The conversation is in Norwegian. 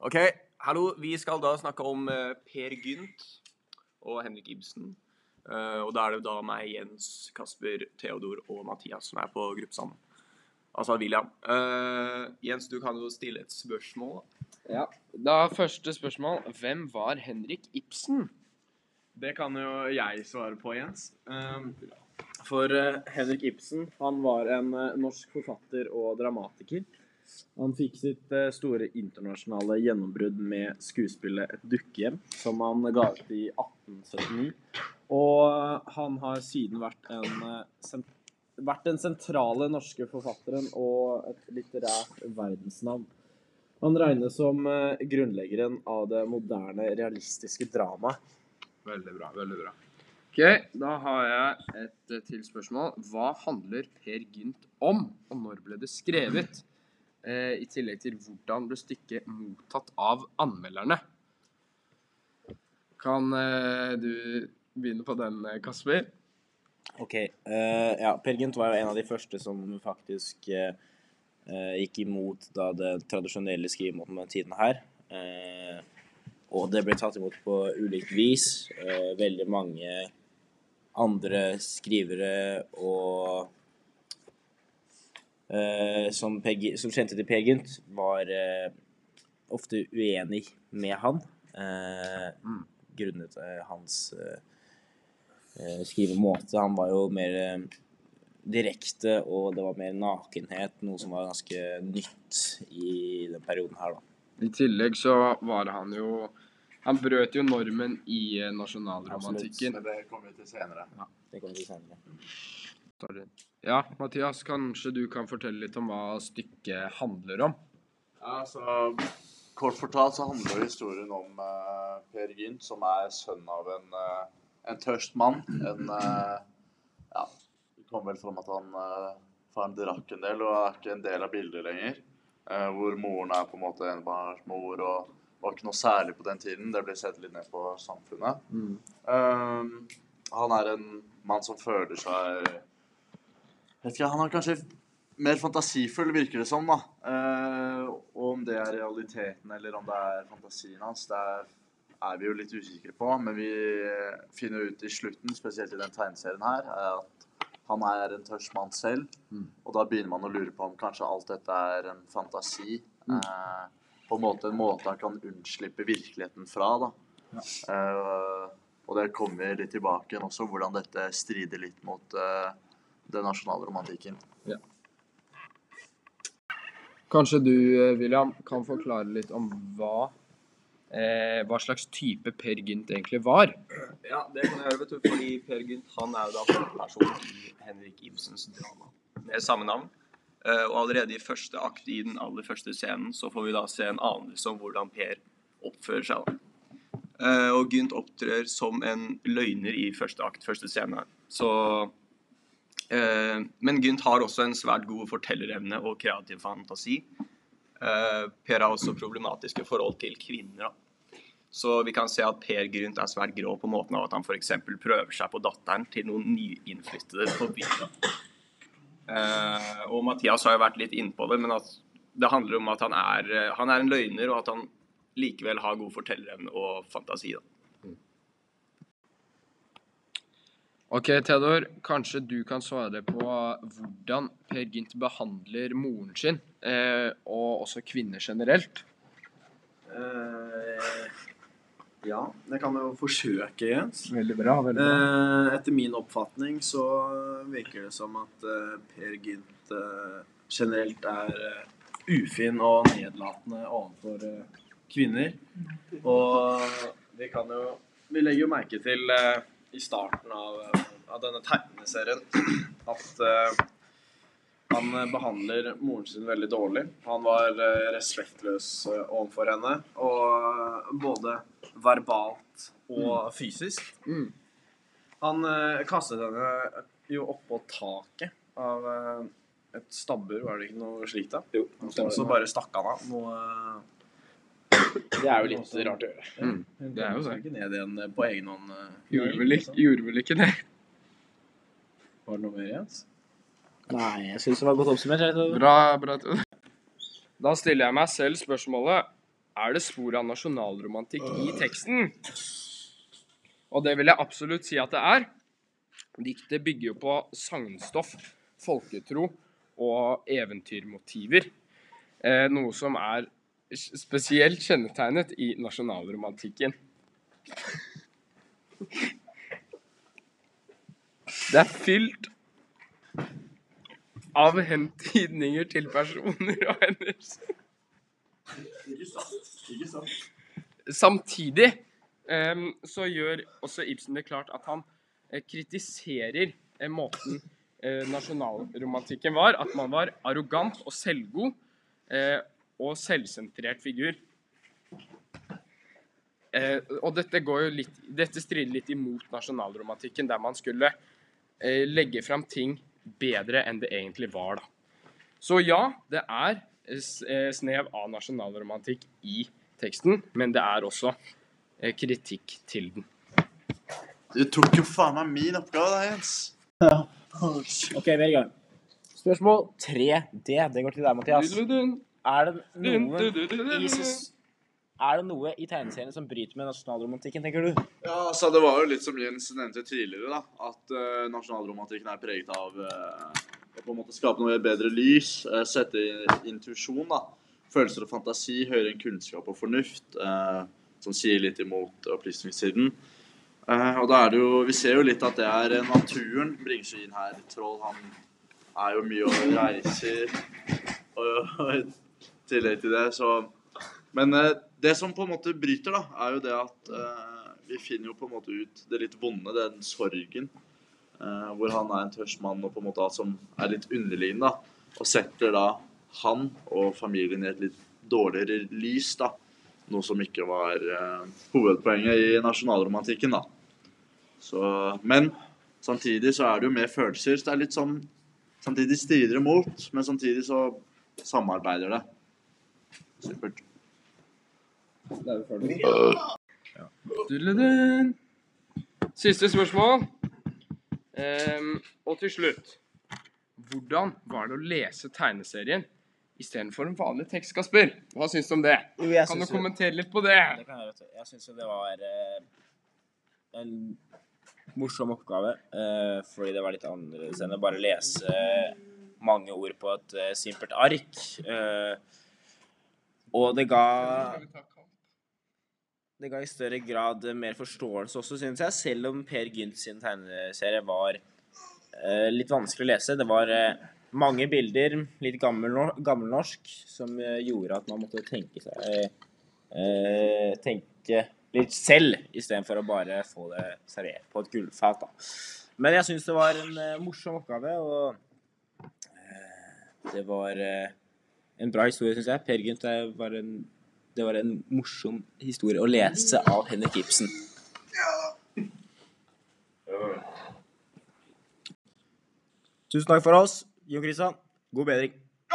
Ok, hallo. Vi skal da snakke om eh, Per Gynt og Henrik Ibsen. Eh, og da er det da meg, Jens, Kasper, Theodor og Mathias som er på gruppe sammen. Altså William. Eh, Jens, du kan jo stille et spørsmål. da. Ja. Da første spørsmål. Hvem var Henrik Ibsen? Det kan jo jeg svare på, Jens. Um, For eh, Henrik Ibsen han var en eh, norsk forfatter og dramatiker. Han fikk sitt eh, store internasjonale gjennombrudd med skuespillet 'Et dukkehjem', som han ga ut i 1879. Og eh, han har siden vært en, eh, vært den sentrale norske forfatteren og et litterært verdensnavn. Han regnes som grunnleggeren av det moderne, realistiske dramaet. Veldig bra. veldig bra. Ok, Da har jeg et til spørsmål. Hva handler Per Gynt om, og når ble det skrevet? Eh, I tillegg til hvordan ble stykket mottatt av anmelderne? Kan eh, du begynne på den, eh, Kasper? Ok, Uh, ja, Per Gynt var jo en av de første som faktisk eh, gikk imot da det tradisjonelle skrivemåten den tiden her. Uh, og det ble tatt imot på ulikt vis. Veldig mange andre skrivere og som, Per som kjente til Per Gynt, var eh, ofte uenig med han. Eh, Mm. Grunnet eh, hans eh, eh, skrivemåte. Han var jo mer eh, direkte, og det var mer nakenhet, noe som var ganske nytt i den perioden her, da. I tillegg så var han jo Han brøt jo normen i nasjonalromantikken. nasjonalromantikken. Men det kommer vi til senere. Ja, Det kommer vi senere. Ja, Mathias, kanskje du kan fortelle litt om hva stykket handler om? Ja, så Kort fortalt så handler historien om uh, Per Gynt, som er sønn av en, uh, en tørst mann. En uh, Ja, det kom vel fram at han uh, faren drakk en del og er ikke en del av bildet lenger. Hvor moren er på en måte enebarnsmor og var ikke noe særlig på den tiden. Det ble sett litt ned på samfunnet. Eh, han er en mann som føler seg ikke, Han er kanskje mer fantasifull, virker det som. da. Eh, og om det er realiteten eller om det er fantasien hans, det er, er vi jo litt usikre på. Men vi finner ut i slutten, spesielt i den tegneserien her, er at han er en tørst mann selv. Mm. Og da begynner man å lure på om kanskje alt dette er en fantasi. Mm. Eh, på en måte en måte han kan unnslippe virkeligheten fra. da. Eh, og det kommer litt tilbake igjen også, hvordan dette strider litt mot eh, den nasjonale romantikken. Kanskje du, eh, William, kan forklare litt om hva eh, hva slags type Per Gynt egentlig var? Ja, det kan jeg gjøre, vet du. Fordi Per Gynt han er jo da hovedpersonen i Henrik Ibsens drama med samme navn. Eh, og allerede i første akt i den aller første scenen så får vi da se en anelse om hvordan Per oppfører seg. da. Eh, og Gynt opptrer som en løgner i første akt, første scene. Så Men Gynt har også en svært god fortellerevne og kreativ fantasi. Eh, per har også problematiske forhold til kvinner. Så vi kan se at Per Gynt er svært grå på måten av at han f.eks. prøver seg på datteren til noen nyinnflyttede på bygda. Eh, og Mathias har jo vært litt innpå det, men det handler om at han er, eh, han er en løgner, og at han likevel har god fortellerevne og fantasi. da. Ok, Theodor, kanskje du kan svare på hvordan Per Gynt behandler moren sin, eh, og også kvinner generelt? Eh, ja, det kan jeg jo forsøke, Jens. Veldig bra. veldig Eh, etter min oppfatning så virker det som at eh, Per Gynt eh, generelt er eh, ufin og nedlatende overfor kvinner. Og vi kan jo Vi legger jo merke til eh, i starten av, eh, av denne tegneserien at uh, han eh, behandler moren sin veldig dårlig. Han var uh, respektløs uh, overfor henne, og både verbalt og fysisk. Mm. Han kastet henne jo oppå taket av et stabbur, var det ikke noe slikt da? Jo. Så bare stakk han av. Noe, det er jo litt rart å gjøre. Mm, det er jo sånn. ikke ned igjen eh, på egen hånd. eh, Gjorde vel, ikke ikke, gjorde vel ikke det? Var det noe mer, Jens? Nei, jeg syns det var godt oppsummert. Bra, bra. Da stiller jeg meg selv spørsmålet er det spor av nasjonalromantikk i teksten. Og det vil jeg absolutt si at det er. Diktet bygger jo på sagnstoff, folketro og eventyrmotiver. Eh, noe som er spesielt kjennetegnet i nasjonalromantikken. Det er fylt av hentydninger til personer og hendelser. Samtidig um, så gjør også Ibsen det klart at han uh, kritiserer uh, måten uh, nasjonalromantikken var. At man var arrogant og selvgod og selvsentrert figur. Eh, og dette, går jo litt, dette strider litt imot nasjonalromantikken, der man skulle eh, legge fram ting bedre enn det egentlig var. da. Så ja, det er eh, eh, snev av nasjonalromantikk i teksten, men det er også eh, kritikk til den. Du tok jo faen meg min oppgave da, Jens. Ja. OK, vi er i gang. Spørsmål 3D. Det går til deg, Mathias. Er det noe i, er det noe i tegneserien som bryter med nasjonalromantikken, tenker du? Ja, altså Det var jo litt som Jens nevnte tidligere, da, at uh, nasjonalromantikken er preget av uh, å på en måte skape noe i bedre lys, uh, sette i intuisjon, da, følelser og fantasi, høyere enn kunnskap og fornuft, eh, som sier litt imot opplysningstiden. Eh, og da er det jo, Vi ser jo litt at det er naturen bringer seg inn her. Troll han er jo mye og reiser, og, og tillegg til det så men eh, det som på en måte bryter, da, er jo det at eh, vi finner jo på en måte ut det litt vonde, den sorgen. eh, hvor han er en tørst mann og på en måte alt som er litt underliggende. Og setter da han og familien i et litt dårligere lys. da, Noe som ikke var eh, hovedpoenget i nasjonalromantikken. da. Så, men samtidig så er det jo mer følelser. Så det er litt sånn Samtidig strider det mot, men samtidig så samarbeider det. Supert. Dudledun. Siste spørsmål. Um, og til slutt Hvordan var det å lese tegneserien istedenfor en vanlig tekst, Kasper? Hva syns du om det? Jo, jeg Kan du kommentere litt på det? Det kan jeg, vet. Jeg syns jo det var uh, en morsom oppgave. uh, fordi det var litt annerledes enn å bare lese mange ord på et simpelt ark. Og det ga Det ga i større grad mer forståelse også, syns jeg. Selv om Per Gynt sin tegneserie var uh, litt vanskelig å lese. Det var uh, mange bilder, litt gammel, gammelnorsk, som uh, gjorde at man måtte tenke seg tenke litt selv, istedenfor å bare få det servert på et gullfat. Men jeg syns det var en morsom oppgave, og det var en bra historie, syns jeg. Per Gynt var en, det var en morsom historie å lese av Henrik Ibsen. Tusen takk for oss. Jon Christian, god bedring.